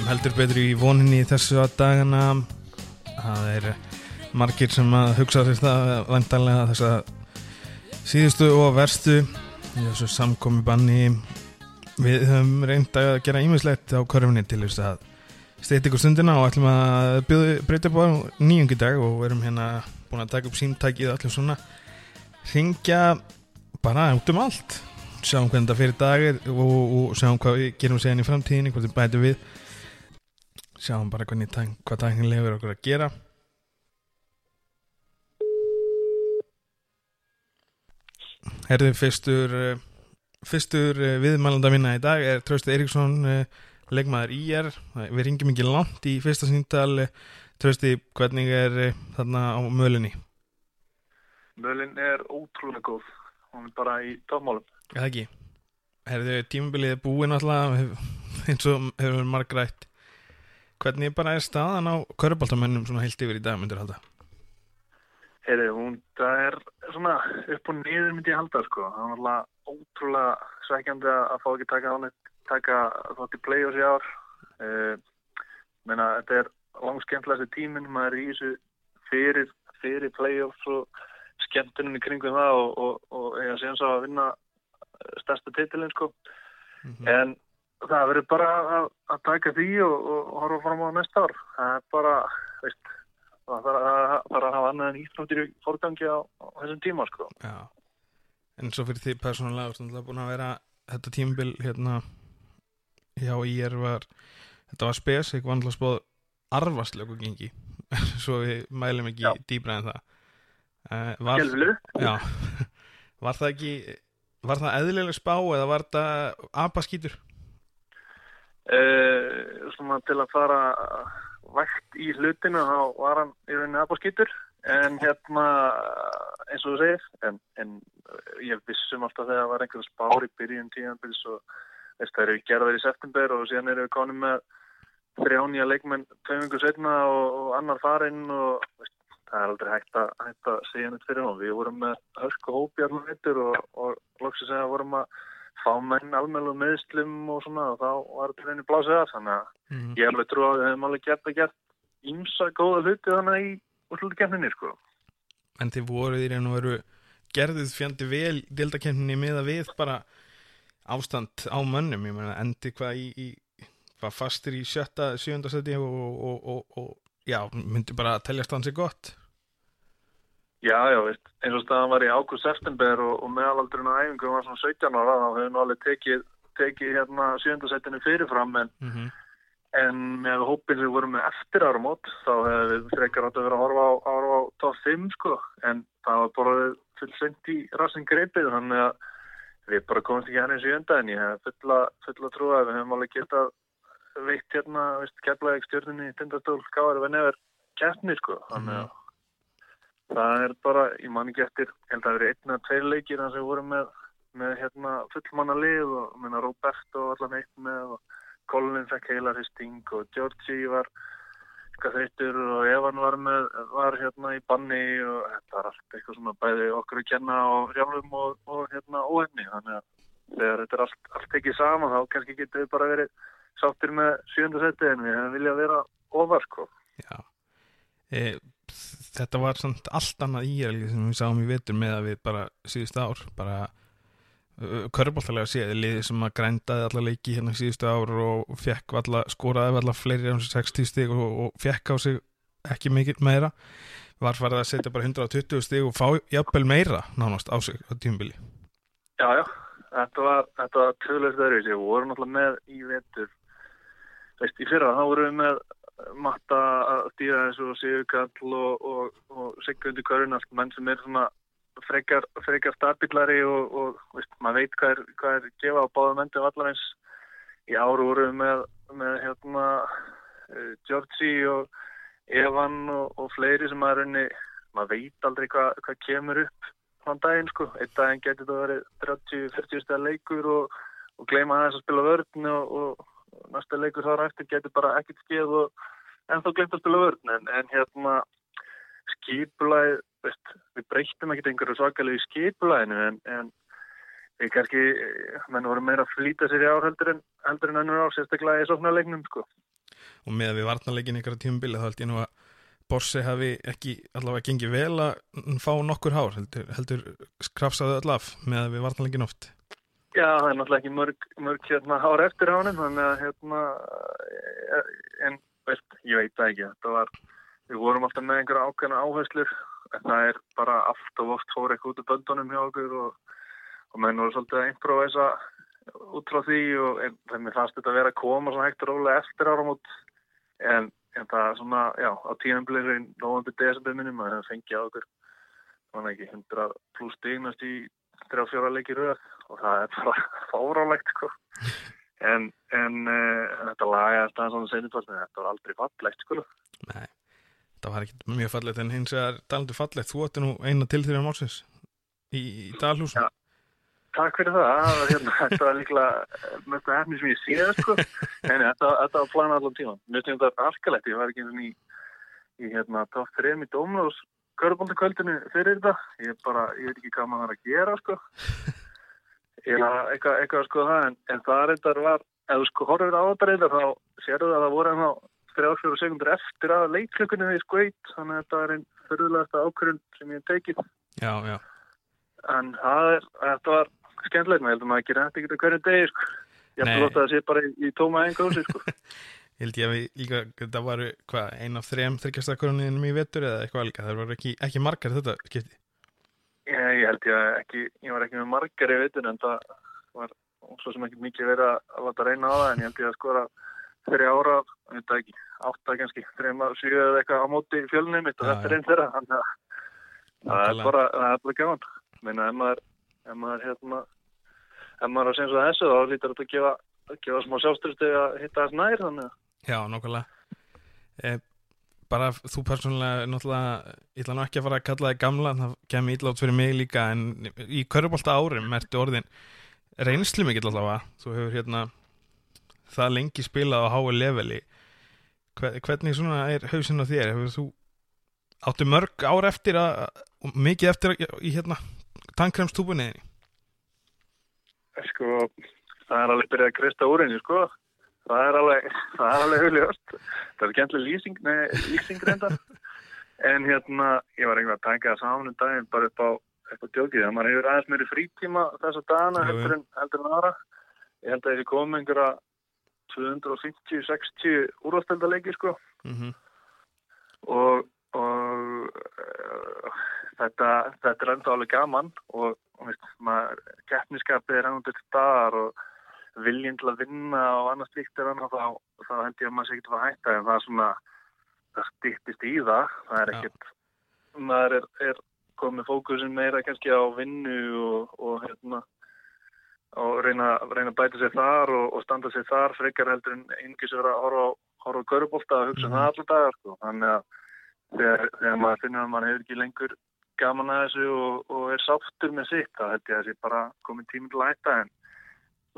Lifum heldur betur í voninni þessu að dagana. Það er margir sem að hugsa sér það vantarlega þess að síðustu og verstu. Þessu samkomi banni við höfum reynd að gera ímislegt á korfinni til þess að steyta ykkur stundina og ætlum að breyta upp á nýjungi dag og verum hérna búin að taka upp símtækið allir svona. Ringja bara út um allt. Sjáum hvernig þetta fyrir dagir og, og sjáum hvað við gerum séðan í framtíðinni hvað við bætum við sjáum bara hvernig hvað tæknin lefur okkur að gera Herðið fyrstur eh, fyrstur eh, viðmælanda minna í dag er Trausti Eiríksson eh, leikmaður í er við ringjum ekki langt í fyrsta síntal Trausti, hvernig er þarna á mölinni? Mölin er ótrúlega góð hún er bara í tómálum Það ekki. Herðu, tímabilið er búinn alltaf eins og hefur margrætt. Hvernig bara er staðan á köruboltamennum svona heilt yfir í dag, myndir halda? Herðu, hún, það er svona upp og niður myndi ég halda, sko. Það var alltaf ótrúlega sveikjandi að fá ekki taka ánægt, taka þátt í play-offs í ár. Uh, menna, þetta er langskemmtilegast tíminn, maður er í þessu fyrir, fyrir play-offs og skemmtunum í kringum það og, og, og ég segja svo að vinna stærsta titilinn sko mm -hmm. en það verður bara að, að taka því og, og horfa fram á næsta ár. Það er bara veist, það þarf að hafa annað en íþróttir í fórgangi á, á þessum tíma sko. En svo fyrir því persónulega er búin að vera þetta tímabil hérna hjá ég var þetta var spes, eitthvað vantilega spóð arvastlegu gengi. Svo við mælum ekki Já. dýbra en það. Uh, var, Já, var það ekki Var það eðlileg spá eða var það apaskýtur? Uh, til að fara vægt í hlutinu þá var hann í rauninni apaskýtur en hérna eins og þú segir en, en ég vissum alltaf þegar það var einhvern spár í byrjun tíanbils og það eru gerðar í september og síðan eru við konum með þrjánja leikmenn tveimingu setna og, og annar farinn og veist, það er aldrei hægt að, hægt að segja neitt fyrir hún. Við vorum með hópi allar veitur og, og loksins að vorum að fá menn almelu meðslum og svona og þá var þetta reyni blásið að þannig að mm. ég alveg trú að við hefum alveg gert að gert ímsa góða hluti þannig í úrslutikefninni sko. En þið voruð í reynu að veru gerðuð fjandi vel dildakefninni með að við bara ástand á mönnum, ég meina endi hvað í, í hvað fastir í sjötta, sjönda seti og, og, og, og já, myndi bara að teljast hansi gott Já, já, veist, eins og staðan var í ágúst september og, og meðalaldurinn á æfingu var svona 17 ára, þá hefur nú alveg tekið, tekið hérna sjöndasettinu fyrirfram en, mm -hmm. en með hópin sem voru með eftir ára mót þá hefur við frekar átt að vera að horfa á, á, top 5 sko, en það var bara fullsengt í rassin greipið, þannig að við bara komumst ekki hann eins í önda en ég hef fulla, fulla trú að við hefum alveg getað veikt hérna, veist, keflaðið stjórnunni í tindastól, gáður við nefnir keppni sko, þannig að mm -hmm það er bara, ég man ekki eftir held að það eru einna tveir leikir að við vorum með, með hérna, fullmanna lið og minna Roberto allan eitt með og Colin fekk heila hristing og Georgi var þreytur og Evan var með var hérna í banni og þetta var allt eitthvað svona bæði okkur að kenna á sjálfum og, og hérna óhefni þannig að þegar þetta er allt, allt ekki saman þá kannski getur við bara verið sáttir með sjöndasetti en við hefum viljað vera ofar sko. Já. E þetta var samt allt annað í er sem við sáum í vetur með að við bara síðust ár bara uh, körbóltalega séði liði sem að grændaði alla leiki hérna síðustu ár og fekk alla, skoraði alla fleiri án 60 stík og, og fekk á sig ekki mikil meira. Var farið að setja bara 120 stík og fá jafnvel meira nánast á sig á tímbili Já, já, þetta var var tölulegst öðru, við vorum alltaf með í vetur veist, í fyrra þá vorum við með matta að stýra þessu og Sigurkall og, og, og Sigurkundi Körun allt menn sem er svona frekar, frekar stabillari og, og veist, maður veit hvað er, hvað er gefa á báðum endum allar eins í áru voru með, með hérna uh, Georgi og Evan og fleiri sem maður unni maður veit aldrei hvað hva kemur upp hann daginn sko, einn daginn getur þetta verið 30-40 stæða leikur og gleyma þess að spila vörðin og næsta leikur þar eftir getur bara ekkert skeið og ennþá glemt að spila vörn en, en hérna skipulæð við breytum ekkert einhverju svakalegu skipulæðinu en, en við kannski, menn voru meira að flýta sér í ár heldur en, heldur en önnur ár, sérstaklega í sóknarleiknum, sko. Og með að við varnarleikin á tímubili þá held ég nú að Borsi hafi ekki allavega gengið vel að fá nokkur hár, heldur, heldur skrafsaðu allaf með að við varnarleikin oft. Já, það er náttúrulega ekki mörg, mörg hérna hár eftir hánum, þannig að hérna, en veist, ég veit það ekki, þetta var, við vorum alltaf með einhverja ákveðna áherslur, en það er bara allt og oft fór eitthvað út af böndunum hjá okkur og, og menn voru svolítið að improvisa út frá því og þeim er fast þetta að vera að koma svona hægt og rólega eftir áramót, en en það er svona, já, á tímanblir í nógandi desemberminum að það fengi á okkur svona ekki 100 pluss stignast í 3-4 leikir röð og það er bara fárálegt sko. En, en uh, þetta lagast það svona senitvartin, þetta var aldrei fallegt sko. Nei, það var ekki mjög fallegt en hins vegar talandu fallegt þú ætti nú eina til þrjá málsins í, í Dalhúsum Já. Takk fyrir það, það var, hérna, þetta var líklega mest að hefni sem ég séð sko, en þetta, þetta var planað allan tíma. Mér finnst þetta alkalegt, ég var ekki í, í hérna, top 3 í Dómlós körbóndakvöldinu fyrir þetta, ég bara, ég veit ekki hvað maður var að gera sko, var eitthvað, eitthvað sko það, en, en það reyndar var, ef þú sko horfir á þetta reyndar þá sérðu það að það voru enná 3-4 sekundur eftir að leikklökunni við skveit, þannig að þetta er einn förðulegasta ákvörðun sem ég hef tekið. Já, já. En það er, þetta var skemmtilegt, maður heldur maður ekki rætti ekki hverju degi sko. Ég ætti lóta að sé bara í, í tóma einhverjum sko. Ég held ég að við líka, þetta var hvað, ein af þrejum þryggjastakörunum í vetur eða eitthvað líka, það var ekki, ekki margar þetta skipti? Ég, held ég að ekki, ég var ekki með margar í vetur en það var svo sem ekki mikið verið að láta reyna á það en ég held ég að skora þrjá ára, veit ekki, átta kannski, þrejum að sjöu eða eitthvað á móti fjölunum mitt og þetta er einn þeirra, þannig að það er bara, það er bara gafan. Meina, ef maður ef maður hérna ef maður er að segja svo þessu þá lítur þetta að gefa, að gefa smá sjálfstyrstu að hitta þess nær þannig Já, nokkulega eh, bara þú persónulega náttúrulega, ég ætla nú ekki að fara að kalla það gamla það kemur íllátt fyrir mig líka en í körubólta árum ertu orðin reynslu mikill allavega þú hefur hérna það lengi spilað á hái leveli hvernig svona er hausinn á þér hefur þú áttu mörg ár eftir að mikið eftir að, í hérna tannkremstúbunniðinni? Sko, það er alveg byrjað að kristja úr henni, sko. Það er alveg, það er alveg huljóst. Það er gæmlega lýsing, nei, lýsing reynda. En hérna, ég var einhver að tækja það saman um daginn bara upp á eitthvað djókið. Það maður hefur aðeins meiri frítíma þessa dagana heldur en, heldur en aðra. Ég held að þessi komið einhverja 250-60 úrvastöldarleiki, sko. Mm -hmm. Og, og þetta, þetta er enda alveg gaman og, og keppniskapið er ennum til staðar og viljinn til að vinna og annars líkt er annars þá, þá held ég að maður sé ekki að hætta en það er svona, það stýttist í það það er ekkert, maður er, er komið fókusin meira kannski á vinnu og, og hérna og reyna, reyna að bæta sér þar og, og standa sér þar frekar heldur en einhvers vera að horfa horfa á körubólta og hugsa mm. það allar dagar sko. þannig að þegar, þegar maður finnir að maður hefur ekki lengur gaman að þessu og, og er sáttur með sitt þá held ég að þessi bara komið tíminn til að hætta en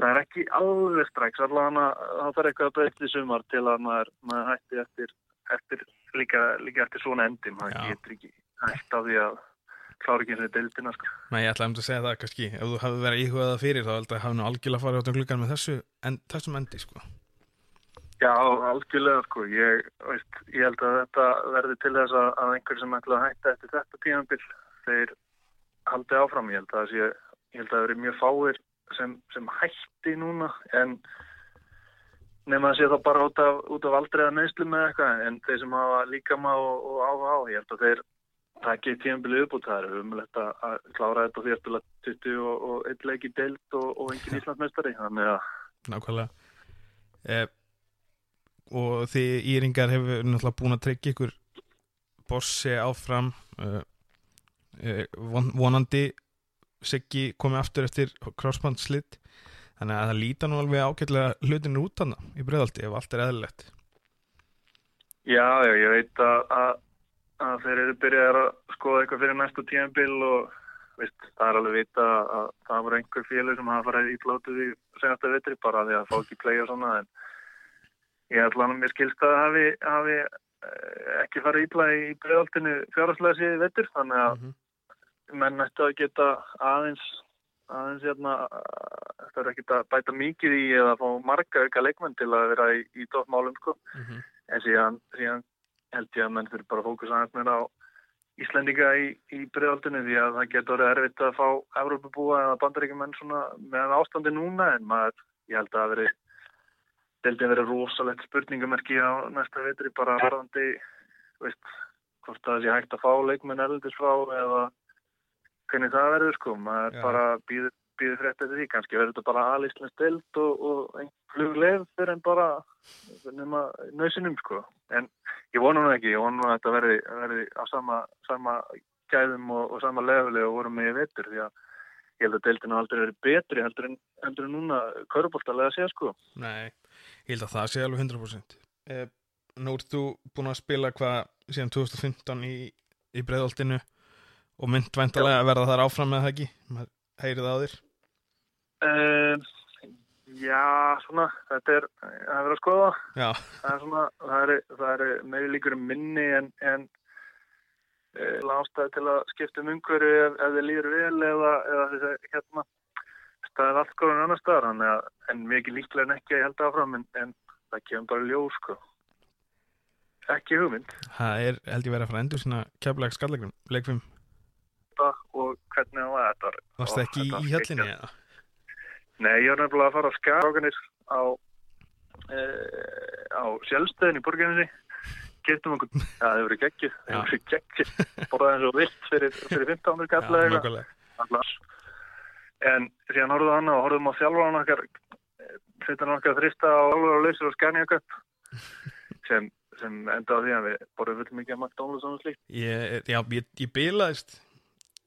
það er ekki alveg strax allavega þá þarf eitthvað að breytta í sumar til að maður, maður hætti eftir, eftir líka, líka eftir svona endi maður getur ekki hætt á því að klára ekki eins og deildina sko. Nei, ég ætlaði um að segja það kannski ef þú hafði verið íhugaða fyrir þá held að hafa nú algjörlega farið áttum klukkan með þessu en, þessum endi sko. Já, algjörlega sko ég, veist, ég held að þetta verði til þess að, að einhver sem ætla að hætta eftir þetta tímanbill þeir haldi áfram, ég held að það sé ég held að það verið mjög fáir sem, sem hætti núna en nefn að sé þá bara út af, af aldreiða neyslu með eitthvað en þeir sem hafa líka maður og, og áhuga á ég held að þeir takki tímanbilið upp út það er umlegt að klára þetta því að spila 20 og, og eitt leiki deilt og, og engin Íslandsmeistari þannig að Nákvæmlega. Eh, og því Íringar hefur náttúrulega búin að tryggja ykkur bossi áfram uh, uh, vonandi Siggi komið aftur eftir crossband-slitt þannig að það líta nú alveg ágætlega hlutinu út hann í bregðaldi ef allt er eðlilegt Já, já, ég veit að, að, að þeir eru byrjað að skoða eitthvað fyrir næstu tímanbill og veist, það er alveg vita að það voru einhver félag sem hafa farið ítlátið í senasta vitri bara því að fá ekki play og svona en ég ætla hann að mér skilsta að hafi, hafi eh, ekki farið ítla í bregðaltinu fjárhagslega síði vettur þannig að mm -hmm. Menn ættu að geta aðeins aðeins hérna, það er ekkert að bæta mikið í eða fá marga auka leikmenn til að vera í, í toppmálum sko. Mm -hmm. En síðan, síðan held ég að menn fyrir bara fókus aðeins meira á Íslendinga í, í bregðaldinu því að það getur orðið erfitt að fá Evrópabúa eða bandaríkjumenn svona meðan ástandi núna en maður, ég held að það veri deildin verið rosalegt spurningumerki á næsta vitri bara varðandi, veist, hvort það sé hægt að fá leikmenn erðildis frá eða hvernig það verður sko, maður Já. bara býður, býður frétt eftir því, kannski verður þetta bara alíslega stilt og, og einn flugleif fyrir en bara nema nöysinum sko, en ég vonu nú ekki, ég vonu að þetta verði, verði á sama, sama gæðum og, og sama lefili og vorum með vettur því að ég held að deildinu aldrei verið betri heldur en, heldur en núna kaurubóltalega að segja sko. Nei, ég held að það sé alveg 100%. Eh, nú ert þú búin að spila hvað síðan 2015 í, í breiðoltinu og mynd væntalega að verða þar áfram með það ekki heyrið á þér. Uh, Já, svona þetta er, það er verið að skoða. Já. það er svona það er, er meiri líkur um minni en, en uh, eh, ástæði til að skipta um umhverju ef, ef þið líður vel eða, eða þessi hérna er allt góðan annar staðar en mikið líklega en ekki að ég held áfram en, en það kemur bara ljós sko. Ekki hugmynd. Það er held ég verið að fara að endur svona keflags skallegnum, leikfum hvernig það var þetta. Varst það ekki í höllinni eða? Nei, ég var nefnilega að fara á skjáganir á, e, á sjálfstöðin í borginni getum okkur, já það hefur verið geggið það hefur geggið, borðað eins og vilt fyrir, fyrir 15. kalla eða en síðan horfðum hann og horfðum á þjálfan okkar setja hann okkar þrista á alveg á lausur og skænja okkar sem, sem enda á því að við borðum full mikið að makta ólega svona slíkt Já, ég, ég bilaðist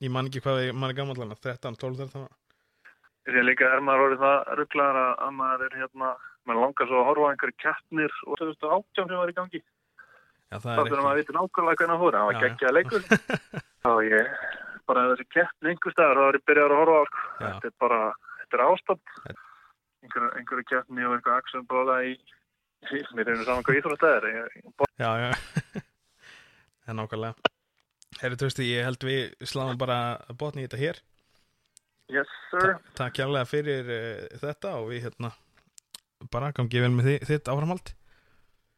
ég man ekki hvað ég man er gammal 13, 12 13 Því að líka er maður orðið það rugglar að maður er hérna, maður langar svo að horfa einhverju keppnir og 2018 sem var í gangi. Já, það er ekki Það maður viti nákvæmlega hvernig það fór, það var ekki að leikur. Og ég, bara þessi keppni einhver staðar, þá er ég byrjað að horfa á sko. þetta er bara, þetta er ástand. Einhverju, einhverju keppni og einhverju aksum bóða í, mér er saman hvað íþrótt það er Já, já, það er nákvæmlega Herri Trösti, ég held við sláum bara botni í þetta hér. Yes, sir. Ta takk hjálpa fyrir uh, þetta og við hérna bara gangið vel með þi þitt áframhald.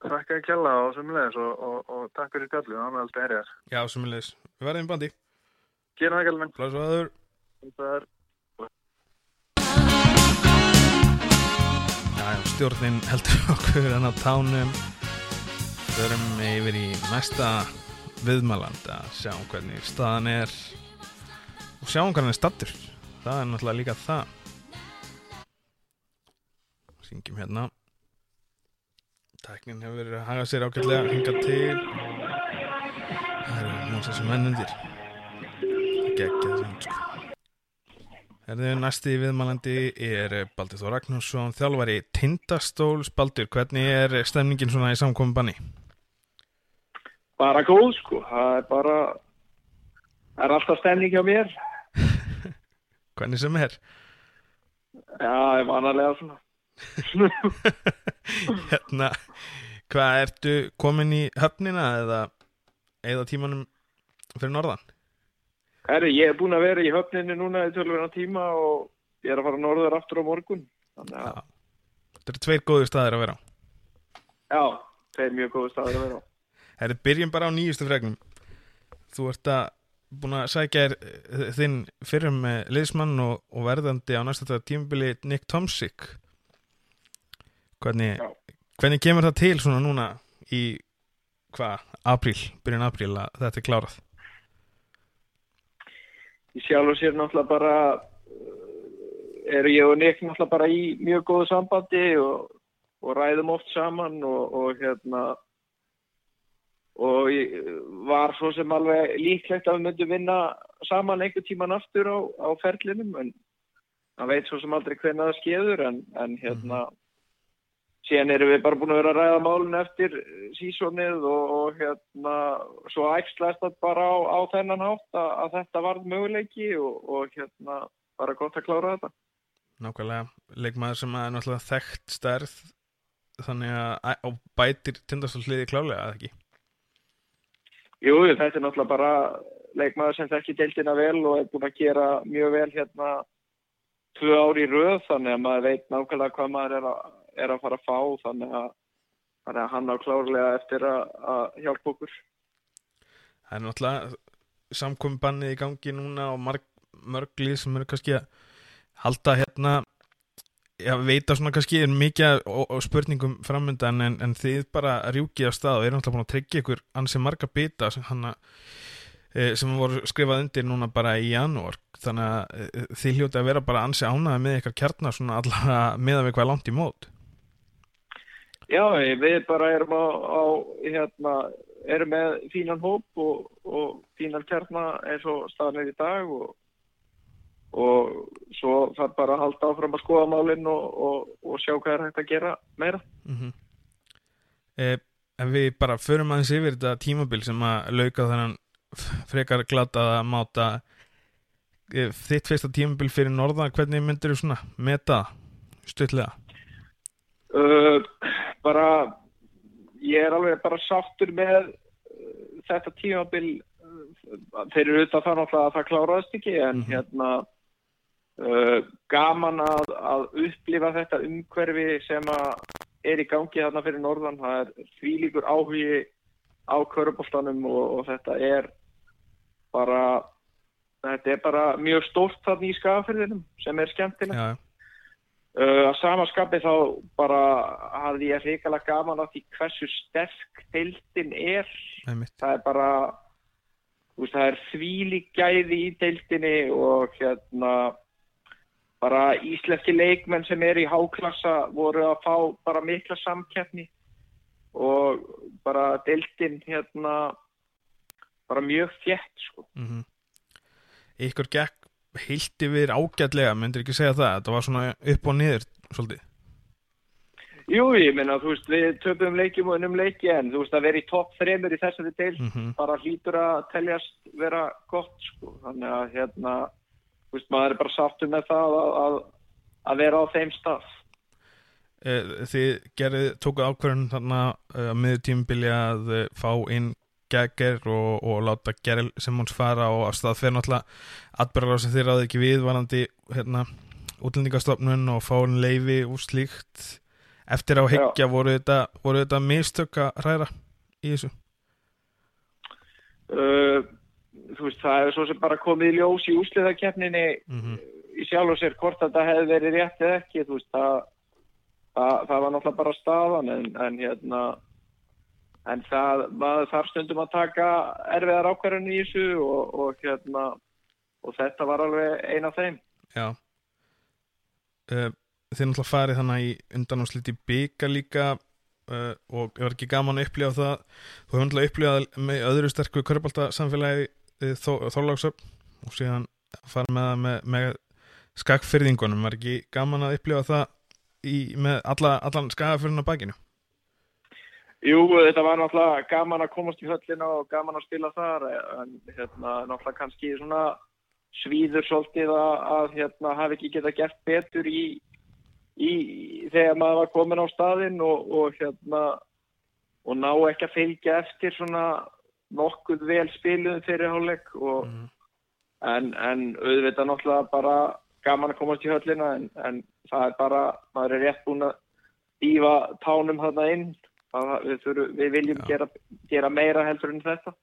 Takk að kjalla og sumulegis og, og, og takk fyrir kallu, þannig að allt er hér. Já, sumulegis. Við verðum í bandi. Gera það, kallmenn. Blæs og aður. Það er... Stjórnin heldur okkur en á tánum. Förum yfir í næsta viðmæland að sjá hvernig staðan er og sjá hvernig er stattur það er náttúrulega líka það. Syngjum hérna. Tæknin hefur verið að haga sér ákveðlega hinga til. Það eru mjög sem mennundir sem sko. Erðu næsti viðmælandi er Baldur Þór Ragnarsson, þjálfari Tindastóls. Baldur, hvernig er stemningin svona í samkomi banni? Bara góð sko. Það er bara það er alltaf stemning hjá mér. Hvernig sem er. Já, er vanalega svona. Hérna hvað ertu komin í höfnina eða eða tímanum fyrir norðan? Herri, ég er búin að vera í höfninu núna í tölvuna tíma og ég er að fara norður aftur á morgun. Þetta eru tveir góður staðir að vera á. Já, tveir mjög góður staðir að vera á Það er byrjum bara á nýjustu fregnum. Þú ert að búin að sækja eh, þinn fyrir með liðsmann og, og verðandi á næsta tímubili Nick Tomsik. Hvernig, hvernig kemur það til svona núna í hvað, apríl, byrjun apríl að þetta er klárað? Ég sjálf og sér náttúrulega bara eh, eru ég og Nick náttúrulega bara í mjög góðu sambandi og, og ræðum oft saman og, og hérna og var svo sem alveg líklegt að við myndum vinna saman einhver tíman aftur á, á ferlinum en það veit svo sem aldrei hvernig það skeður en, en hérna mm. síðan erum við bara búin að vera að ræða málun eftir sísonið og, og hérna svo ægslæst það bara á, á þennan hátt að, að þetta varð möguleiki og, og hérna bara gott að klára þetta Nákvæmlega, leikmaður sem er náttúrulega þekkt stærð þannig að bætir tindastóðsliði klálega, eða ekki? Jú, þetta er náttúrulega bara leikmaður sem þekki deildina vel og er búin að gera mjög vel hérna tvö ári í röð þannig að maður veit nákvæmlega hvað maður er að, er að fara að fá þannig að, þannig að hann á klárlega eftir að, að hjálpa okkur. Það er náttúrulega samkomi í gangi núna og mörglið sem eru kannski að halda hérna Já, veita svona kannski mikið spurningum framöndan en, en þið bara rjúkið á stað og erum alltaf búin að tryggja ykkur ansið marga bita sem, hana, e, sem voru skrifað undir núna bara í janúar. Þannig að e, þið hljóti að vera bara ansið ánaði með ykkar kjarnar svona allavega meðan við hvað langt í mót. Já, við bara erum á, á hérna, erum með fínan hóp og, og fínan kjarnar eins og staðan er í dag og og svo þarf bara að halda áfram að skoða málinn og, og, og sjá hvað er hægt að gera meira mm -hmm. eh, En við bara förum aðeins yfir þetta tímabil sem að lauka þennan frekar glataða máta eh, þitt fyrsta tímabil fyrir norða, hvernig myndir þú svona meta stutlega? Uh, bara ég er alveg bara sáttur með uh, þetta tímabil uh, þeir eru auðvitað náttúrulega að það kláraðist ekki en mm -hmm. hérna gaman að, að upplifa þetta umhverfi sem er í gangi þarna fyrir norðan. Það er því líkur áhugi á körubóltanum og, og þetta er bara þetta er bara mjög stórt þarna í skafirðinum sem er skemmtilega uh, að samaskapi þá bara hafði ég hrikalega gaman að því hversu sterk deildin er. Æmitt. það er bara veist, það er því lík gæði í deildinni og hérna bara íslenski leikmenn sem er í háklassa voru að fá bara mikla samkeppni og bara deltinn hérna bara mjög þjætt sko mm -hmm. Ykkur gekk heilt yfir ágætlega, myndir ekki segja það þetta var svona upp og niður svolítið Jú, ég minna, þú veist, við töfum leikjum og unnum leiki en þú veist að vera í topp þreymur í þessari deil mm -hmm. bara hlýtur að teljast vera gott sko, þannig að hérna veist, maður er bara sáttu með það að, að, að vera á þeim stað. Eh, Þið gerði, tókuð ákverðin þarna að uh, miður tímbili að fá inn gegger og, og láta Geril Simons fara og að stað fyrir náttúrulega atbyrgar sem þið ráði ekki við varandi hérna, útlendingastofnun og fáin leifi og slíkt. Eftir á heggja voru þetta, voru þetta mistök að hræra í þessu? Uh, veist, það er svo sem bara komið í ljós í úsliðarkeppninni mm -hmm. í sjálf og sér hvort þetta hefði verið rétt eða ekki, veist, það, það, það var náttúrulega bara stafan en, en hérna en það, maður þarf stundum að taka erfiðar ákvarðan í þessu og, og hérna og þetta var alveg eina af þeim. Já. Uh, Þið náttúrulega farið þannig í undanánsliti bygga líka uh, og ég var ekki gaman að upplifa það. Þú hefði náttúrulega upplifað með öðru sterku körbáltasamfélagi Þorláksöfn og síðan fara með það með, með skakfyrðingunum var ekki gaman að upplifa það í, með alla, allan skakfyrðin á bakinu? Jú, þetta var náttúrulega gaman að komast í höllina og gaman að spila þar en hérna, náttúrulega kannski svona svíður svolítið að, að hérna, hafi ekki geta gert betur í, í þegar maður var komin á staðin og, og hérna og ná ekki að fylgja eftir svona nokkuð vel spiluðum fyrir hálfleik mm. en, en auðvitað náttúrulega bara gaman að komast í höllina en, en það er bara, maður er rétt búin að dýfa tánum þarna inn. Við, þurru, við viljum gera, gera meira heldur en þetta.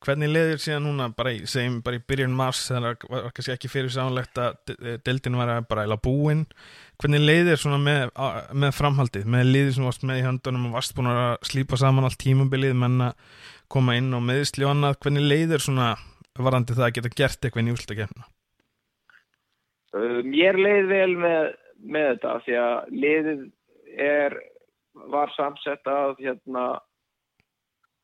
Hvernig leðir síðan núna bara í, segjum bara í byrjun mars þegar það var kannski ekki fyrir sánlegt að deildin var bara eila búinn hvernig leiðir svona með, með framhaldið, með liðið sem varst með í höndunum og varst búin að slípa saman allt tímabilið menna koma inn á meðsli og annað, hvernig leiðir svona varandi það að geta gert eitthvað í úrslutakefna? Uh, mér leið vel með, með þetta því að leiðið er, var samsett af hérna,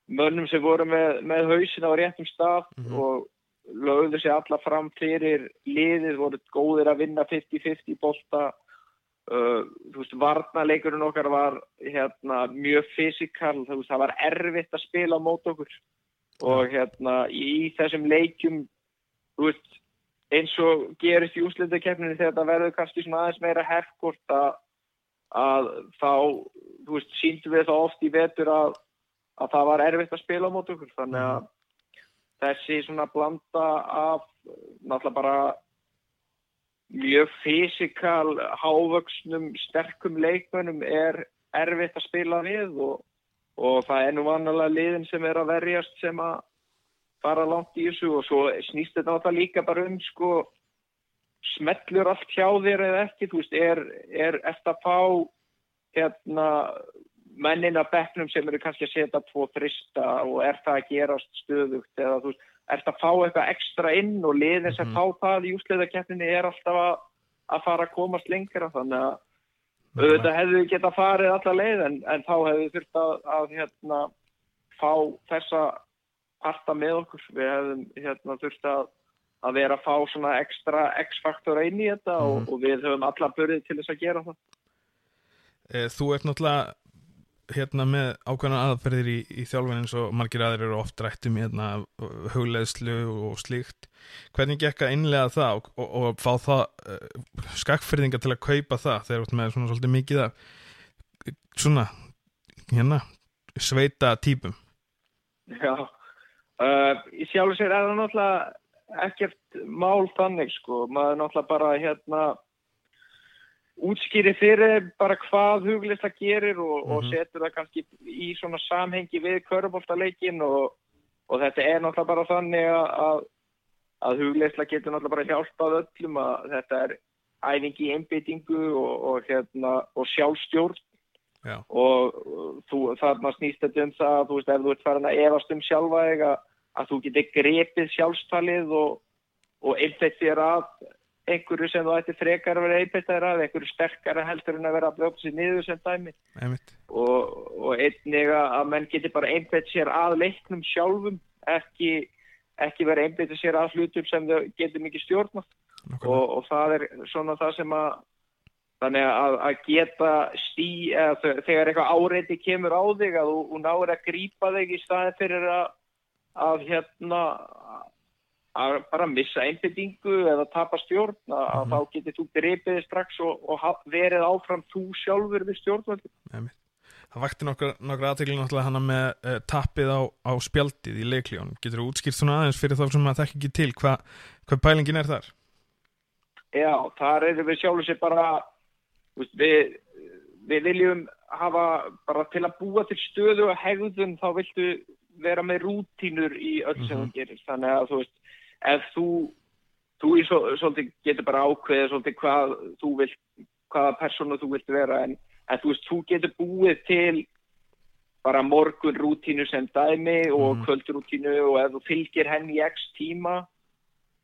mönnum sem voru með, með hausin á réttum stað mm -hmm. og lögðu sér alla fram fyrir liðið, voru góðir að vinna 50-50 bólta Uh, þú veist, varnaleikurinn okkar var hérna, mjög fysikal það var erfitt að spila mót okkur. Og hérna í þessum leikjum þú veist, eins og gerist í úslendakeppninu þegar það verður kannski aðeins meira herfkort að, að þá veist, síndum við þá oft í vetur að, að það var erfitt að spila mót okkur. Þannig að mm. þessi svona blanda af náttúrulega bara mjög fysikal, hávöksnum, sterkum leikmönum er erfitt að spila við og, og það er nú vannalega liðin sem er að verjast sem að fara langt í þessu og svo snýst þetta náttúrulega líka bara um sko smellur allt hjá þér eða ekki, þú veist, er, er eftir að fá hérna mennin að bekknum sem eru kannski að setja tvo þrista og er það að gerast stöðugt eða þú veist, er það að fá eitthvað ekstra inn og liðin sem mm fá það í úsliðakeppninni er alltaf að, að fara að komast lengra þannig að auðvitað hefðu við geta farið alla leið en, en þá hefðu við þurft að, að hérna, fá þessa parta með okkur. Við hefðum hérna, þurft að, að vera að fá svona ekstra X-faktor inn í þetta mm og, mhm. og við höfum alla börið til þess að gera það. Eh, Þú ert náttúrulega hérna með ákveðna aðferðir í, í þjálfin eins og margir aðrir eru oft rættum hérna hugleðslu og slíkt. Hvernig gekk að innlega það og, og, og fá það uh, skakfyrðinga til að kaupa það þegar ert með svona svolítið mikið að svona hérna sveita típum? Já uh, í sjálf sér er það náttúrulega ekkert mál þannig sko, maður náttúrulega bara hérna útskýri fyrir bara hvað huglista gerir og, mm -hmm. og mhm. setur það kannski í svona samhengi við körubóltaleikin og, og þetta er náttúrulega bara þannig að, að huglista getur náttúrulega bara hjálpað öllum að þetta er æfingi í einbyttingu og, og hérna, sjálfstjórn Já. og þú, þarna snýst þetta um það að þú veist ef þú ert farin að efast um sjálfa að, að þú getur grepið sjálfstalið og einfætt þér að einhverju sem þú ætti frekar að vera einbættar af, einhverju sterkara heldur en að vera að blóta sér niður sem dæmi. Og, og einnig að menn geti bara einbætt sér að leiknum sjálfum, ekki, ekki vera einbættar sér að hlutum sem þau getur mikið stjórn og, og það er svona það sem að þannig að, að geta stí, eða, þegar eitthvað áreiti kemur á þig að þú, þú náður að grýpa þig í staði fyrir að, að hérna að bara missa einbindingu eða tapa stjórn að, mm. að mhm. þá getur þú drepið strax og, og verið áfram þú sjálfur við stjórnvöldu Það vakti nokkur, nokkur aðtegli náttúrulega hana með uh, tappið á, á spjaldið í leiklíón getur þú útskýrt svona aðeins fyrir þá sem að það ekki til hvað hva pælingin er þar? Já, þar er við sjálfur sér bara við, við viljum hafa bara til að búa til stöðu og hegðun þá viltu vera með rútínur í öll sem mm -hmm. þú gerir þannig að þú veist ef þú, þú svo, svolítið getur bara ákveðið svolítið hvað þú vilt, hvaða persónu þú vilt vera en, en þú veist, þú getur búið til bara morgun rútínu sem dæmi og mm. kvöldrútínu og ef þú fylgir henni í x tíma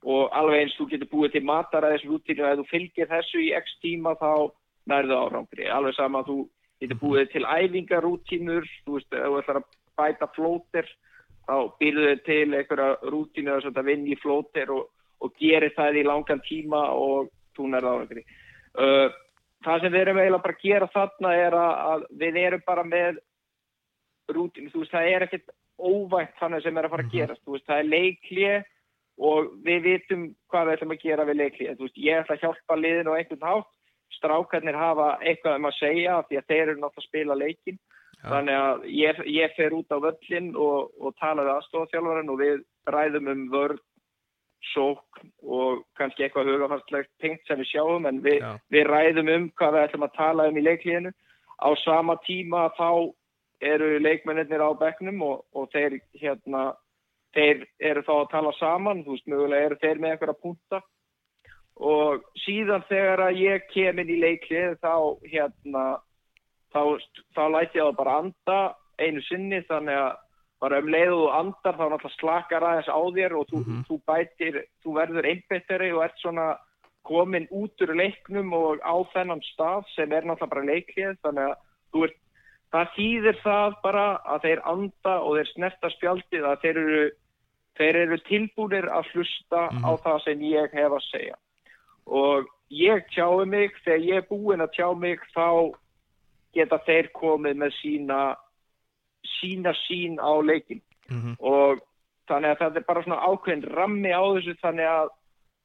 og alveg eins þú getur búið til mataræðis rútínu og ef þú fylgir þessu í x tíma þá nærðu árangri. Alveg sama þú getur mhm. búið til æfingarútínur, þú veist, ef þú ætlar að bæta flóter þá byrjuðu þau til einhverja rútinu að vinna í flóter og, og gerir það í langan tíma og túnar það á einhverju. Uh, það sem við erum eiginlega bara að gera þarna er að, að við erum bara með rútinu, þú veist það er ekkert óvægt þannig sem er að fara að mhm. gerast, þú veist það er leiklið og við vitum hvað við ætlum að gera við leiklið, þú veist ég ætla að hjálpa liðinu á einhvern hátt, strákarnir hafa eitthvað um að segja því að þeir eru náttúrulega að spila leikin. Þannig að ég, ég fer út á völlin og, og tala við aðstofþjálfarinn og við ræðum um vörð, sók og kannski eitthvað hugafastlegt tengt sem við sjáum en við, við ræðum um hvað við ætlum að tala um í leiklíðinu. Á sama tíma þá eru leikmennir á begnum og, og þeir, hérna, þeir eru þá að tala saman, þú veist, mögulega eru þeir með einhverja punta og síðan þegar að ég kem inn í leiklið þá hérna þá, þá læti ég að bara anda einu sinni þannig að bara um leiðu og andar þá náttúrulega slakar aðeins á þér og þú, mm -hmm. þú bætir, þú verður einbetteri og ert svona komin út úr leiknum og á þennan stað sem er náttúrulega bara leiklið þannig að ert, það þýðir það bara að þeir anda og þeir snerta spjaldið að þeir eru, þeir eru tilbúinir að hlusta mm -hmm. á það sem ég hef að segja og ég tjái mig, þegar ég er búin að tjá mig þá geta þeir komið með sína sína sín á leikin mm -hmm. og þannig að það er bara svona ákveðin rammi á þessu þannig að,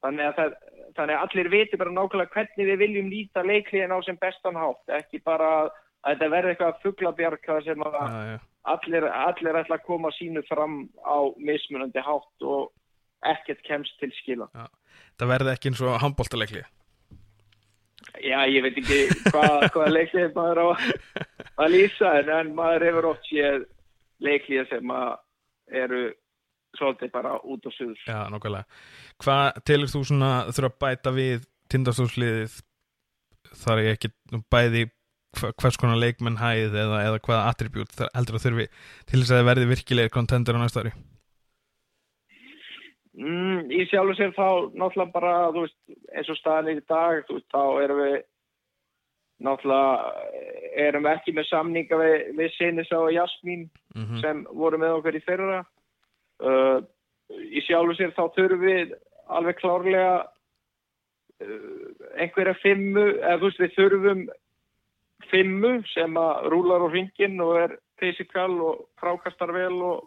þannig að, það, þannig að allir viti bara nákvæmlega hvernig við viljum nýta leikliðin á sem bestan hátt ekki bara að þetta verði eitthvað fugglabjarka sem að ja, ja. Allir, allir ætla að koma sínu fram á mismunandi hátt og ekkert kemst til skila ja. Það verði ekki eins og handbóltaleikli Já, ég veit ekki hvað hva leiklið maður á að lýsa en, maður hefur oft séð leiklið sem eru svolítið bara út og suður. Já, nokkulega. Hvað telur þú svona þurfa að bæta við tindastólsliðið þar ég ekki bæði hvers konar leikmenn hæð eða, eða hvaða attribút heldur að þurfi til þess að það verði virkilega kontender á næsta ári? Mm, í sjálf og sér þá náttúrulega bara veist, eins og staðin í dag veist, þá erum við náttúrulega erum við ekki með samninga við, við Sinisa og Jasmín mm -hmm. sem voru með okkur í fyrra uh, í sjálf og sér þá þurfum við alveg klárlega uh, einhverja fimmu eða þú veist við þurfum fimmu sem að rúlar á ringin og er physikal og frákastar vel og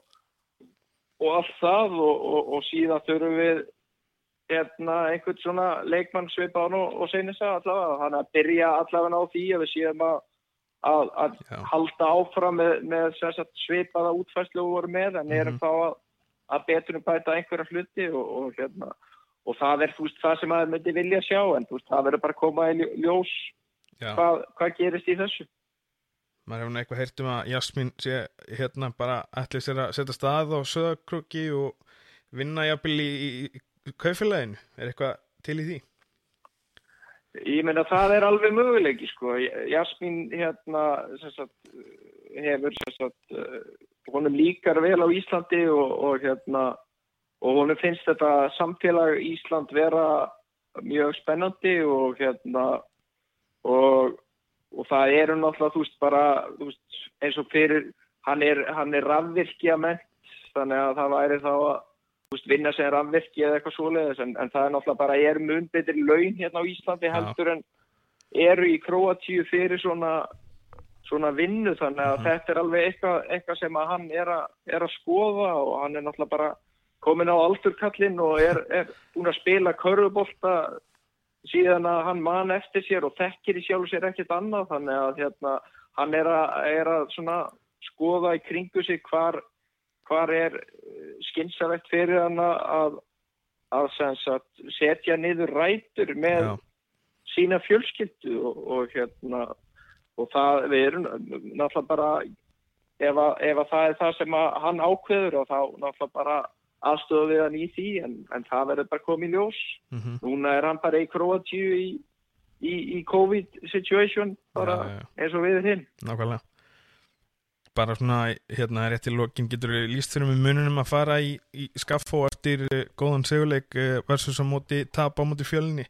og allt það og, og, og síðan þurfum við hérna, einhvern svona leikmann svipaðan og, og senisa allavega, þannig að byrja allavega á því að við síðan að, að, að halda áfram með, með svipaða útfæslu og voru með en erum mm -hmm. þá að, að betunum bæta einhverja hluti og hérna og það er veist, það sem aðeins myndi vilja sjá en veist, það verður bara að koma í ljós hvað, hvað gerist í þessu maður hefur eitthvað heyrt um að Jasmín sé hérna bara ætli sér að setja stað á söðakrukki og vinna jafnvel í, í, í kaufélaginu, er eitthvað til í því? Ég meina það er alveg möguleiki sko, Jasmín hérna sagt, hefur sagt, honum líkar vel á Íslandi og, og hérna og honum finnst þetta samfélag Ísland vera mjög spennandi og hérna og og það eru náttúrulega, þú veist, bara veist, eins og fyrir hann er, er rafvirkja ment þannig að það væri þá að veist, vinna sem rafvirkja eða eitthvað svoleiðis en, en það er náttúrulega bara, er mun betri laun hérna á Íslandi heldur en eru í Kroatíu fyrir svona svona vinnu þannig að mm. þetta er alveg eitthvað, eitthvað sem hann er að, er að skoða og hann er náttúrulega bara komin á aldurkallin og er, er búin að spila körfubólta síðan að hann man eftir sér og þekkir í sjálf sér ekkert annað þannig að hérna, hann er að, er að skoða í kringu sig hvar, hvar er eh, skynsarlegt fyrir hann að, að sagt, setja niður rætur með Já. sína fjölskyldu og, og, hérna, og það við erum náttúrulega bara ef, að, ef að það er það sem hann ákveður og þá náttúrulega bara aðstofa við hann í því en, en það verður bara komið ljós mm -hmm. núna er hann bara í Kroatíu í, í, í COVID situation bara ja, ja. eins og við hinn Nákvæmlega bara svona, hérna er eftir lokin getur líst fyrir með mununum að fara í, í skaffó eftir uh, góðan seguleik uh, versus á móti tap á móti fjölni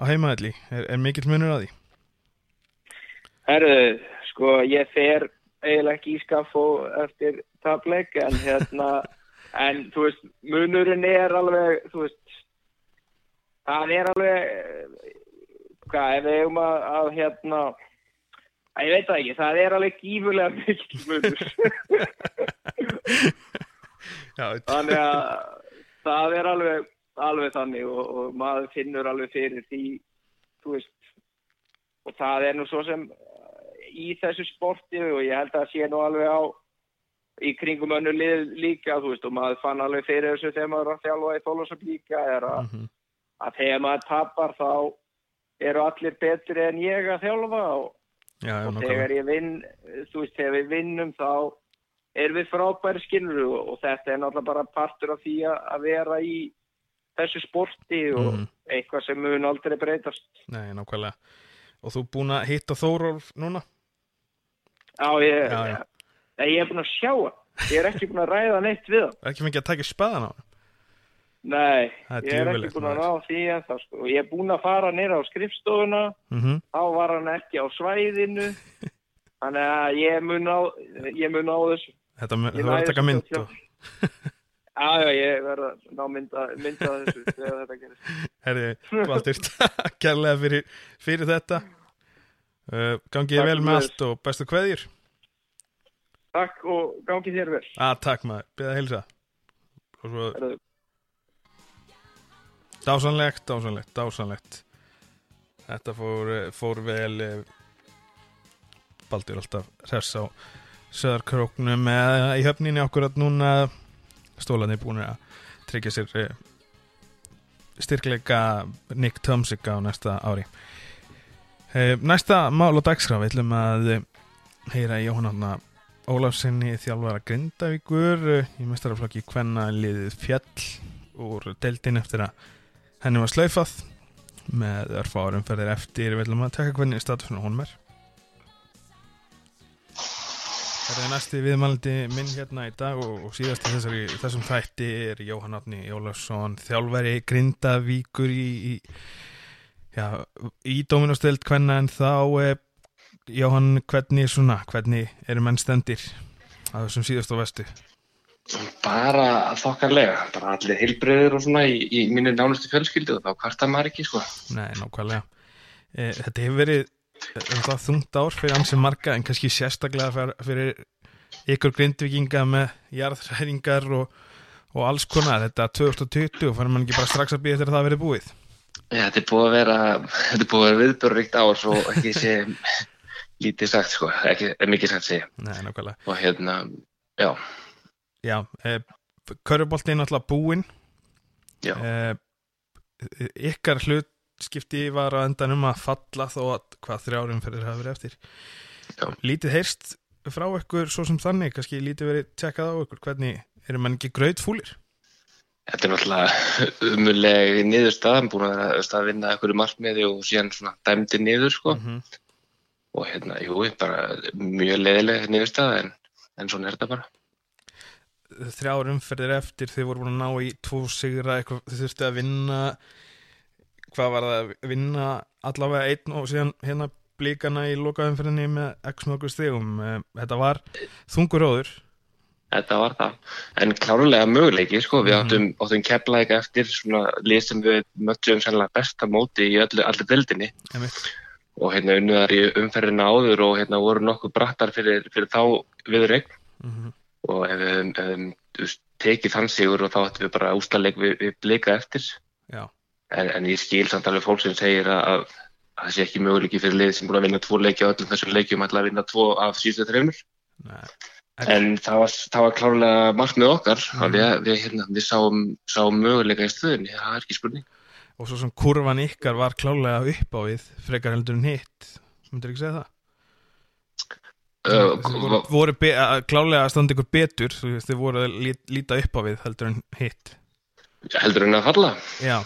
á heimaðalli, er, er mikill munur að því? Herðu, sko ég fer eiginlega ekki í skaffó eftir tapleik en hérna en þú veist, munurinn er alveg, þú veist það er alveg hvað, ef við hefum að, að hérna að ég veit það ekki, það er alveg gífurlega mikil munur. Þannig að það er alveg, alveg þannig og, og maður finnur alveg fyrir því þú veist og það er nú svo sem í þessu sporti og ég held að það sé nú alveg á í kringum önnu lið líka þú veist og maður fann alveg fyrir þessu þegar maður er að þjálfa í þólusöp líka er að, mm -hmm. að þegar maður tapar þá eru allir betri en ég að þjálfa og, Já, og þegar ég vinn þú veist þegar við vinnum þá er við frábæri skilru og, og þetta er náttúrulega bara partur af því að vera í þessu sporti og mm. eitthvað sem mun aldrei breytast Nei, nákvæmlega og þú búin að hitta Þórólf núna? Já, ég, já, já. Nei, ég er búin að sjá hann. Ég er ekki búin að ræða neitt við hann. Ekki fengið að taka spaðan á hann? Nei, ég er ekki búin að ná því en það sko. Ég er búin að fara nýra á skrifstofuna, mm -hmm. þá var hann ekki á svæðinu, þannig að ég mun á, ég mun á þessu. Þetta verður að taka mynd og... Já, já, ég verður að ná mynda, mynda þessu þegar þetta gerist. Herri, Valdur, kærlega fyrir, fyrir þetta. Uh, gangið vel með allt og bestu hverjir. Takk og gangi þér vel. Ah, takk maður, beða heilsa. Svo... Dásanlegt, dásanlegt, dásanlegt. Þetta fór, fór vel eh, baldur alltaf hress á söðarkróknum eða í höfninni okkur að núna stólanir búin að tryggja sér eh, styrkleika Nick Tomsik á næsta ári. Eh, Næsta mál og dagskrá við ætlum að eh, heyra í Jóhanna Ólafsinni þjálfara Grindavíkur eh, í mestaraflokki hvenna liðið fjall úr deildin eftir að henni var slaufað. Með örfárum ferðir eftir við ætlum að tekka hvernig statusinu hún er. Það er næsti viðmældi minn hérna í dag og, og síðast þessari, þessum þætti er Jóhann Átni Jólafsson þjálfari Grindavíkur í, í í Dóminustöld hvenna en þá eh, Jóhann, hvernig svona hvernig eru menn stendir að þessum síðast á vestu? Bara þokkarlega, bara allir heilbreyður og svona í, í mínu nánustu fjölskyldu og þá kvartar maður ekki sko. Nei, nákvæmlega e, Þetta hefur verið þetta þungt ár fyrir ansi marga en kannski sérstaklega fyrir, ykkur grindvikinga með jarðræringar og, og alls konar þetta 2020 og fann mann ekki bara strax að býja eftir að það verið búið Já, þetta er búið að vera, þetta er vera viðbörrikt ár svo ekki sé lítið sagt sko, ekki mikið sagt segja. Nei, nákvæmlega. Og hérna, já. Já, e, Körubolti er náttúrulega búinn. Já. E, ykkar hlutskipti var að endan um að falla þó að hvað þrjárum fyrir það verið eftir. Já. Lítið heyrst frá ykkur svo sem þannig, kannski lítið verið tjekkað á ykkur, hvernig eru mann ekki gröð fúlir? Þetta er náttúrulega umuleg niðurstað, búin að að vinna einhverju markmiði og síðan dæmdi niður sko. Mm -hmm. Og hérna, jú, bara mjög leðileg niðurstað en, en svona er þetta bara. Þrjár umferðir eftir þið voru búin að ná í tvo sigra, eitthvað, þið þurftu að vinna, hvað var það að vinna allavega einn og síðan hérna blíkana í lokaumferðinni með x mjög stegum. Eh, þetta var þungur óður Þetta var það. En klárlega möguleiki, sko. Við mhm. áttum, áttum keflaðið eftir svona lið sem við möttum sannlega besta móti í öllu, allir dildinni. Og hérna unnuðar í umferðina áður og hérna voru nokkuð brattar fyrir, fyrir þá viður eign. Mm -hmm. Og ef við tekið þann sigur og þá ættum við bara úslarleik við, við blika eftir. En, en ég skil samt alveg fólk sem segir að, að það sé ekki möguleiki fyrir lið sem búin að vinna tvo leiki á öllum þessum leikjum ætla að vinna tvo af síðustu þreifnur. En það var, það var klárlega margt með okkar mm. við, við, hérna, við sáum, sáum möguleika í stöðunni, það er ekki spurning Og svo sem kurvan ykkar var klárlega upp á við frekar heldur en hitt myndur ekki segja það? Uh, voru, voru be, klárlega að standa ykkur betur þið voru að líta upp á við heldur en hitt Heldur en að falla? Já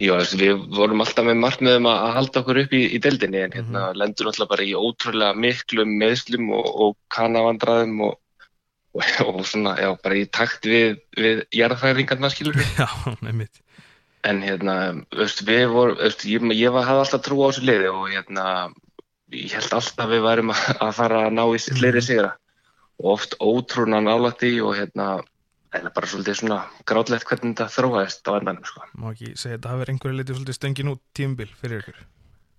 Já, við vorum alltaf með markmiðum að halda okkur upp í, í deildinni en hérna mm. lendur alltaf bara í ótrúlega miklum meðslum og, og kanavandraðum og, og, og svona, já, bara í takt við, við jarðfæringarna, skilur við. Já, nefnitt. En hérna, veist, við vorum, veist, ég, ég var, hafði alltaf trú á þessu liði og hérna, ég held alltaf að við værum að, fara að ná í fleiri mhm. sigra og oft ótrúna nálætti og hérna, Það er bara svolítið svona grátlegt hvernig þetta þróaðist á endanum sko. Má ekki segja að hafi verið einhverju litið svolítið stöngin út tímbil fyrir ykkur?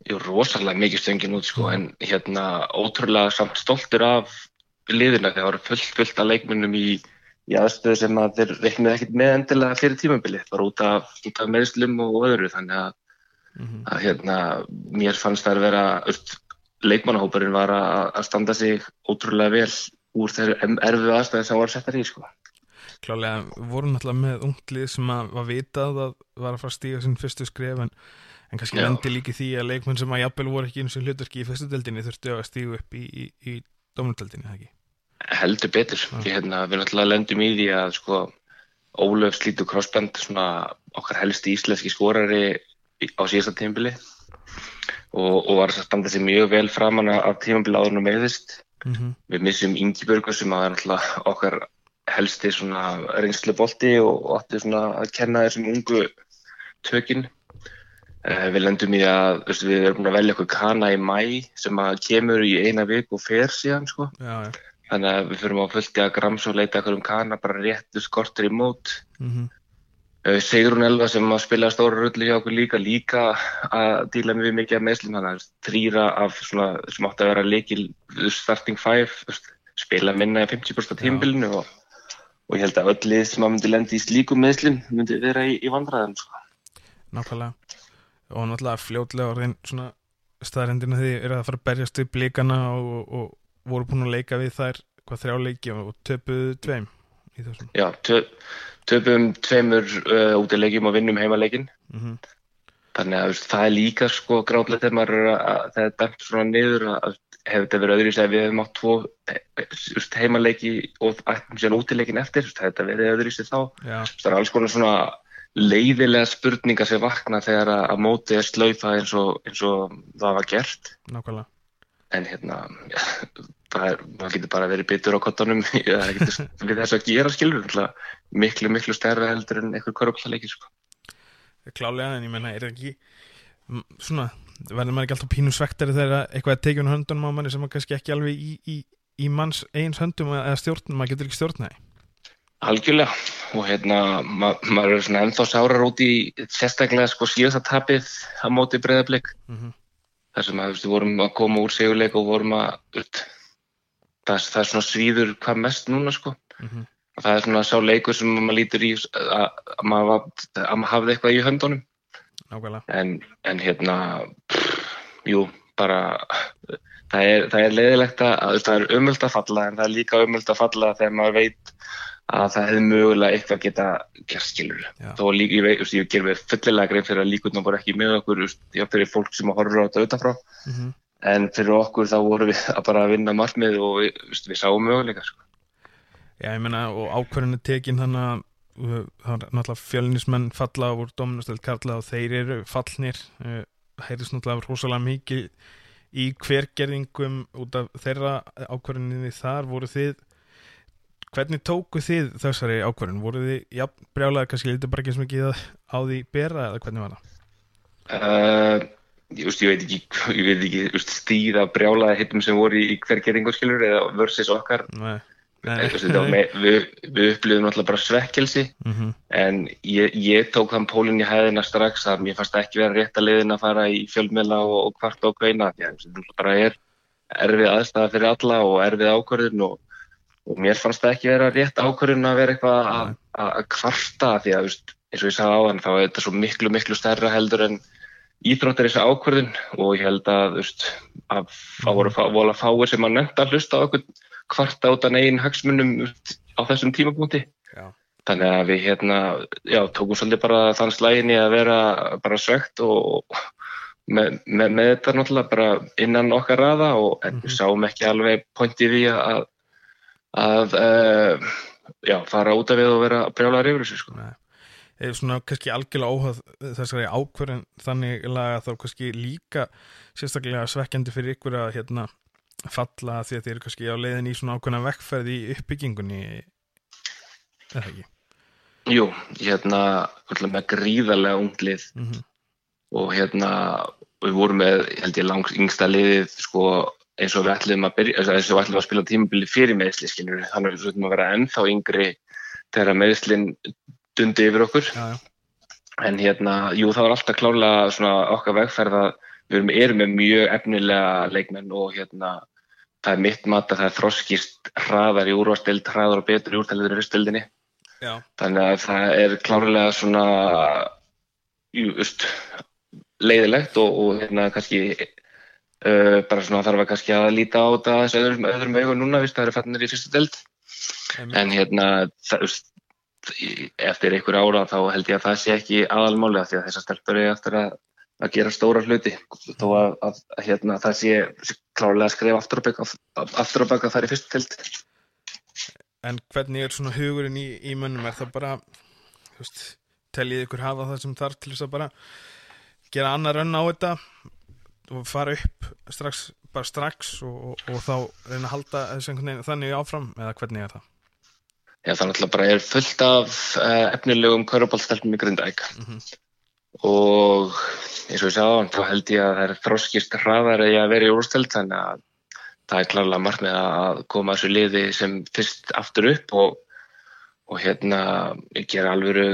Jú, rosalega mikið stöngin út sko, en hérna ótrúlega samt stoltur af liðina þegar það voru fullt, fullt af leikmennum í, í aðstöðu sem að þeir reiknið ekkert með endilega fyrir tímabilið, bara út af, af meðslum og öðru, þannig að, mm -hmm. að hérna, mér fannst það að vera, leikmannahóparinn var að, að standa sig ótrúlega vel úr þeirra erfið aðstæði sem var settar í sko klálega voru náttúrulega með unglið sem að var vitað að var að fara að stíga sín fyrstu skref en, en kannski lendi líki því að leikmenn sem að jafnvel voru ekki eins og hlutverki í fyrstudeldinni þurftu að stígu upp í, í, í domnudeldinni, það ekki? Heldur betur, Ég, hérna, við náttúrulega lendum í því að sko Ólöf Slítur Krossband, svona okkar helsti íslenski skorari á síðasta tímabili og, og var að standa sér mjög vel framann af tímabili áðurnum meðist mm -hmm. við missum Ingi Börgur sem að er náttúrulega okkar helsti svona reynslu bolti og átti svona að kenna þessum ungu tökinn. Uh, við lendum í að við erum að velja okkur kana í mæ sem að kemur í eina vik og fer síðan sko. Já, ja. Þannig að við fyrum á fullti að grams og leita okkur um kana bara réttu skortur í mót. Mm -hmm. uh, Sigrun Elva sem að spila stóra rulli hjá okkur líka líka að díla mjög mikið af meðslum. Þannig að þrýra af svona sem átti að vera leikil starting five spila minna í 50% tímbilinu og og ég held að öll lið sem að myndi lendi í slíkum meðslum myndi vera í, í vandræðum sko. Nákvæmlega og náttúrulega fljótlega orðin svona staðrendina því er að fara að berjast upp líkana og, og voru búin að leika við þær hvað þrjá leiki og töpuðu tveim í þessum Já, tö, töpuðum tveimur uh, út í leikjum og vinnum heimaleikin mm -hmm. þannig að það er líka sko gráðlega þegar maður er að það er dæmt svona niður að hefur þetta verið öðru í sig að við hefum átt tvo just, heimaleiki og ættum síðan útileikin eftir, þetta hefur verið öðru í sig þá Já. það er alls konar svona leiðilega spurningar sem vakna þegar að mótið er slaufa eins og, eins og það var gert Nákvæmlega. En hérna það er, maður getur bara verið bitur á kottanum við þess að gera skilur miklu miklu stærra heldur en einhver korupallaleiki sko. Klálega en ég menna er ekki svona, verður maður ekki alltaf pínu svektari þegar eitthvað er tekjun höndunum á manni sem maður kannski ekki alveg í, í, í manns eins höndum eða stjórnum, maður getur ekki stjórnaði Algjörlega. Og hérna ma maður er svona ennþá sárar út í sérstaklega sko síðasta tapið á móti breyðarblik mm -hmm. Þar sem að við vorum að koma úr seguleik og vorum að það, það er svona svíður hvað mest núna sko. Mm -hmm og það er svona sá leikur sem maður lítur í að, að maður, maður hafði eitthvað í höndunum. En, en hérna pff, jú, bara það er, það er leiðilegt að það er umöld að falla en það er líka umöld að falla þegar maður veit að það hefði mögulega eitthvað geta gert skilur þó líka, ég veit, ég ger mér fullilega grein fyrir að líkundum voru ekki með okkur já, fyrir fólk sem horfur á þetta utanfrá. Mm -hmm. en fyrir okkur þá voru við að bara vinna margmið og við, við sáum möguleika sko. Já, ég menna, og ákvarðinu tekin þannig að uh, það er náttúrulega fjölnismenn falla úr dominustöld Karla og þeir eru fallnir. Það uh, náttúrulega rosalega mikið í hvergerðingum út af þeirra ákvarðinni þar. Voru þið hvernig tóku þið þessari ákvarðin voru þið, já, brjálega, kannski lítið bara ekki sem ekki á því bera eða hvernig var það? Uh, ég, veist, ég veit ekki, ég veit ekki veist, stíða brjálega hittum sem voru í hvergerðingu skilur eða versus okkar. Nei. Við, við upplifum alltaf bara svekkelsi mm -hmm. en ég, ég tók þann pólinn í hæðina strax að mér fannst ekki vera rétt að liðin að fara í fjölmjöla og, og hvart og hveina því að það bara er erfið aðstæða fyrir alla og erfið ákvörðun og, og mér fannst það ekki vera rétt ákvörðun að vera eitthvað að, að kvarta því að eins og ég sagði á þann þá er þetta svo miklu miklu stærra heldur en íþróttir þessu ákvörðun og ég held að, veist, að það voru að fáið sem að nefnda að hlusta á okkur kvarta út af negin hagsmunum á þessum tímapunkti. Já. Þannig að við hérna, já, tókum svolítið bara þann slæginni að vera bara svegt og með, með, með þetta náttúrulega bara innan okkar raða og en við mhm. sáum ekki alveg pointið í að, að uh, já, fara út af við og vera brjálaður yfir þessu sko. Eða svona kannski algjörlega óhagð þessari ákverðin þannig að þá kannski líka sérstaklega svekkjandi fyrir ykkur að hérna falla því að þið eru kannski á leiðin í svona ákveðna vekkferði í uppbyggingunni eða ekki? Jú, hérna með gríðarlega unglið mm -hmm. og hérna við vorum með, held ég, langs yngsta liðið sko eins og við ætlum að byrja, eins og við ætlum að spila tímabili fyrir meðsli, skiljur, þannig að við ætlum að vera ennþá yngri þegar meðslinn dundi yfir okkur já, já. en hérna, jú, það var alltaf klálega svona okkar vegferð að við erum, erum með mjög efnilega leikmenn og hérna það er mitt mat að það er þroskist hraðar í úrvastild, hraðar og betur í úrtæliður í ristildinni. Þannig að það er klárlega svona just, leiðilegt og, og hérna kannski uh, bara svona þarf að kannski að líta á þetta þessu öðrum, öðrum augun núna, það eru fannir í fyrstu delt. En hérna það, eftir einhver ára þá held ég að það sé ekki aðalmáli að því að þessar stelpur er eftir að að gera stóra hluti þó að, að, hérna, það sé, sé klárlega að skrifa aftur á baka þar í fyrstu tild En hvernig er svona hugurinn í, í mönnum? Er það bara veist, teljið ykkur hafa það sem þarf til þess að bara gera annar önn á þetta og fara upp strax, bara strax og, og, og þá reyna að halda veginn, þannig áfram eða hvernig er það? Já það náttúrulega bara er fullt af uh, efnilegum körubálstelpum í Grundæk mm -hmm. og eins og ég sagði á hann, þá held ég að það er þróskist hraðar eða að vera í úrstöld þannig að það er klárlega margt með að koma þessu liði sem fyrst aftur upp og, og hérna gera alvöru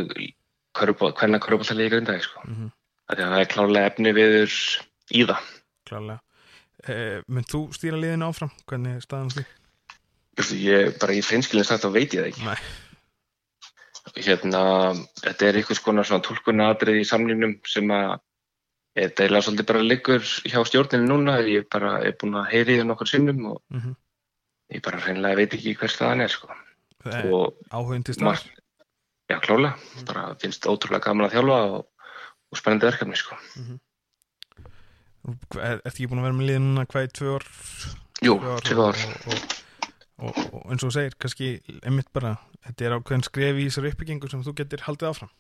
hvernig korfbóltalið í gründaði sko. mm -hmm. það er klárlega efni viður í það Klárlega eh, Mynd þú stýra liðinu áfram? Hvernig er staðan því? Ég, bara í finskilin sagt þá veit ég það ekki Nei Hérna, þetta er einhvers konar svona tólkunadrið í samlýmnum sem að Þetta er svolítið bara liggur hjá stjórninu núna, ég bara er búin að heyri það nokkur sinnum og mm -hmm. ég bara hreinlega veit ekki hvers það er sko. Er áhugin til stað? Já, klálega, mm. bara finnst ótrúlega gaman að þjálfa og, og spennandi verkefni sko mm -hmm. Er þetta ekki búin að vera með liðin hvað í tvö ár? Jú, tvö ár og, og, og eins og segir, kannski einmitt bara, þetta er ákveðin skref í þessari uppbyggingu sem þú getur haldið áfram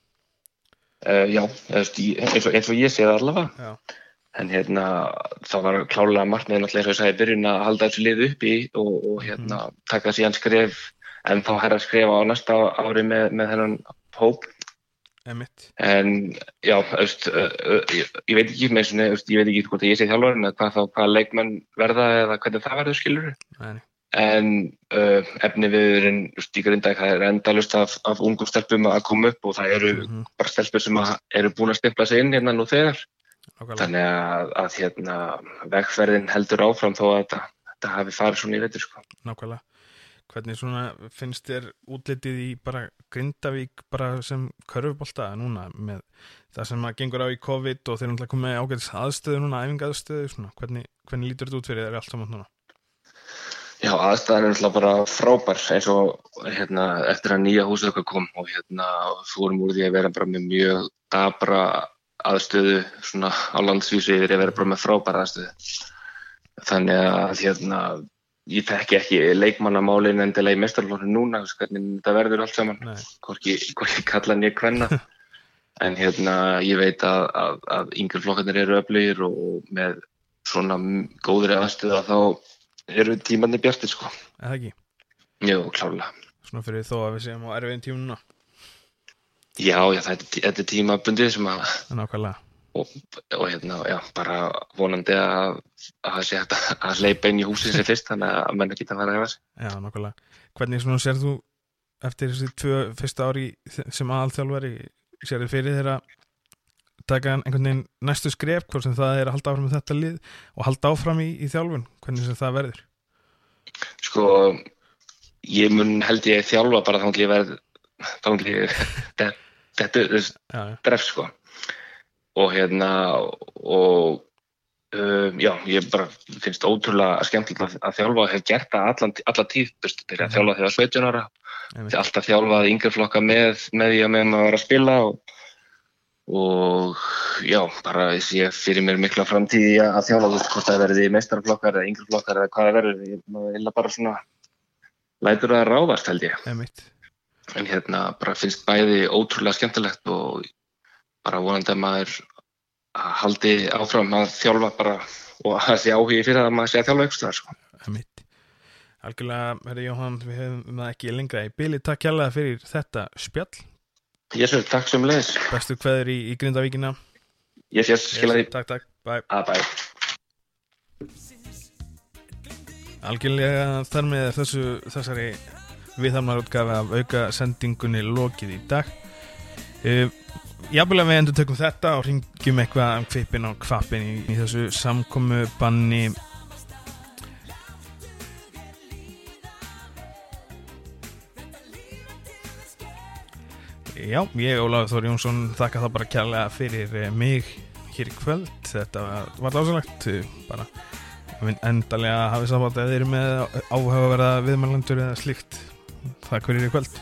uh, Já, eins og, eins og ég sé það allavega já. en hérna það var klálega margmið náttúrulega eins og ég sagði byrjun að halda þessu lið upp í og hérna mm. taka síðan skref en þá hæra að skrifa á næsta ári með, með þennan hóp. En já, öst, uh, uh, ég, ég veit ekki með svona, öst, ég veit ekki hvort ég sé þjálfurinn eða hvað þá, hvað leikmenn verða eða hvernig það verður skilur Nei. en uh, efni viðurinn í grindæk, það er endalust af, af ungum stelpum að koma upp og það eru mm -hmm. bara stelpur sem eru búin að stimpla sig inn hérna nú þegar Nákvæmlega. þannig að, að hérna, vegferðin heldur áfram þó að þetta hafi farið svona í veitur sko. Nákvæmlega Hvernig svona finnst þér útlitið í bara Grindavík bara sem körfubólta núna með það sem að gengur á í COVID og þeir náttúrulega komið ágæðis aðstöðu núna, æfingaðstöðu svona, hvernig, hvernig lítur þetta út fyrir þér allt saman núna? Já, aðstæðan er náttúrulega bara frábær eins og hérna eftir að nýja húsauka kom og hérna fórum úr því að vera bara með mjög dabra aðstöðu svona á landsvísu yfir að vera bara með frábær aðstöðu. Þannig að hérna ég þekki ekki leikmannamálin endilega í mestarlónu núna hvernig þetta verður allt saman. Hvorki kalla nýja hvenna en hérna ég veit að, að, að yngre flokkarnir eru öflugir og með svona góðri aðstöða þá eru tímandi bjartir sko. Eða ekki? Jú, klálega Svona fyrir þó að við séum á erfiðin tímununa Já, já, þetta er tímabundið sem að Nákvæmlega og, og hérna, já, bara vonandi að það sé hægt að leipa inn í húsin sér fyrst, þannig að menn ekki það fara að hefa sig. Já, nokkulega. Hvernig svona sér þú eftir þessi tvö fyrsta ári sem aðalþjálfari, sér þið fyrir þeirra taka einhvern veginn næstu skref, hvort sem það er að halda áfram með þetta lið og halda áfram í, í þjálfun, hvernig sem það verður? Sko, ég mun held ég þjálfa bara þá ég verð, þá ég, þetta er dref sko og hérna og um, já, ég bara finnst ótrúlega skemmtilegt að, þjálfa og hef gert það allan, allan tíð, byrja að þjálfa þegar 17 ára, alltaf þjálfaði yngjörflokka með, með því að með maður var að spila og, og já, bara ég fyrir mér mikla framtíði að þjálfa þú veist hvort það verði meistarflokkar eða yngjörflokkar eða hvað það verður, ég vil bara svona lætur það að ráðast held ég Einmitt. en hérna bara finnst bæði ótrúlega skemmtilegt og bara vonandi að maður haldi áfram að þjálfa bara og að sé áhugi fyrir að maður sé að þjálfa ekstra sko. Algjörlega, herri Jóhann, við hefum það ekki lengra í bíli. Takk kjærlega fyrir þetta spjall. Jésur, takk sem leðis. Bestu hverður í, í Grindavíkina. Yes, yes, skilja því. Takk, takk, bye. Ah, bye. Algjörlega þar með þessu, þessari viðhamnarútgafi af auka sendingunni lokið í dag. Uh, Jábúlega við endur tökum þetta og ringjum eitthvað um kvipin og kvapin í, í þessu samkomu banni. Já, ég Óláður Þóri Jónsson þakka þá bara kærlega fyrir eh, mig hér í kvöld. Þetta var lásalegt bara endalega hafið sábátt að þið eru með áhuga að vera viðmælandur eða slikt Takk fyrir í kvöld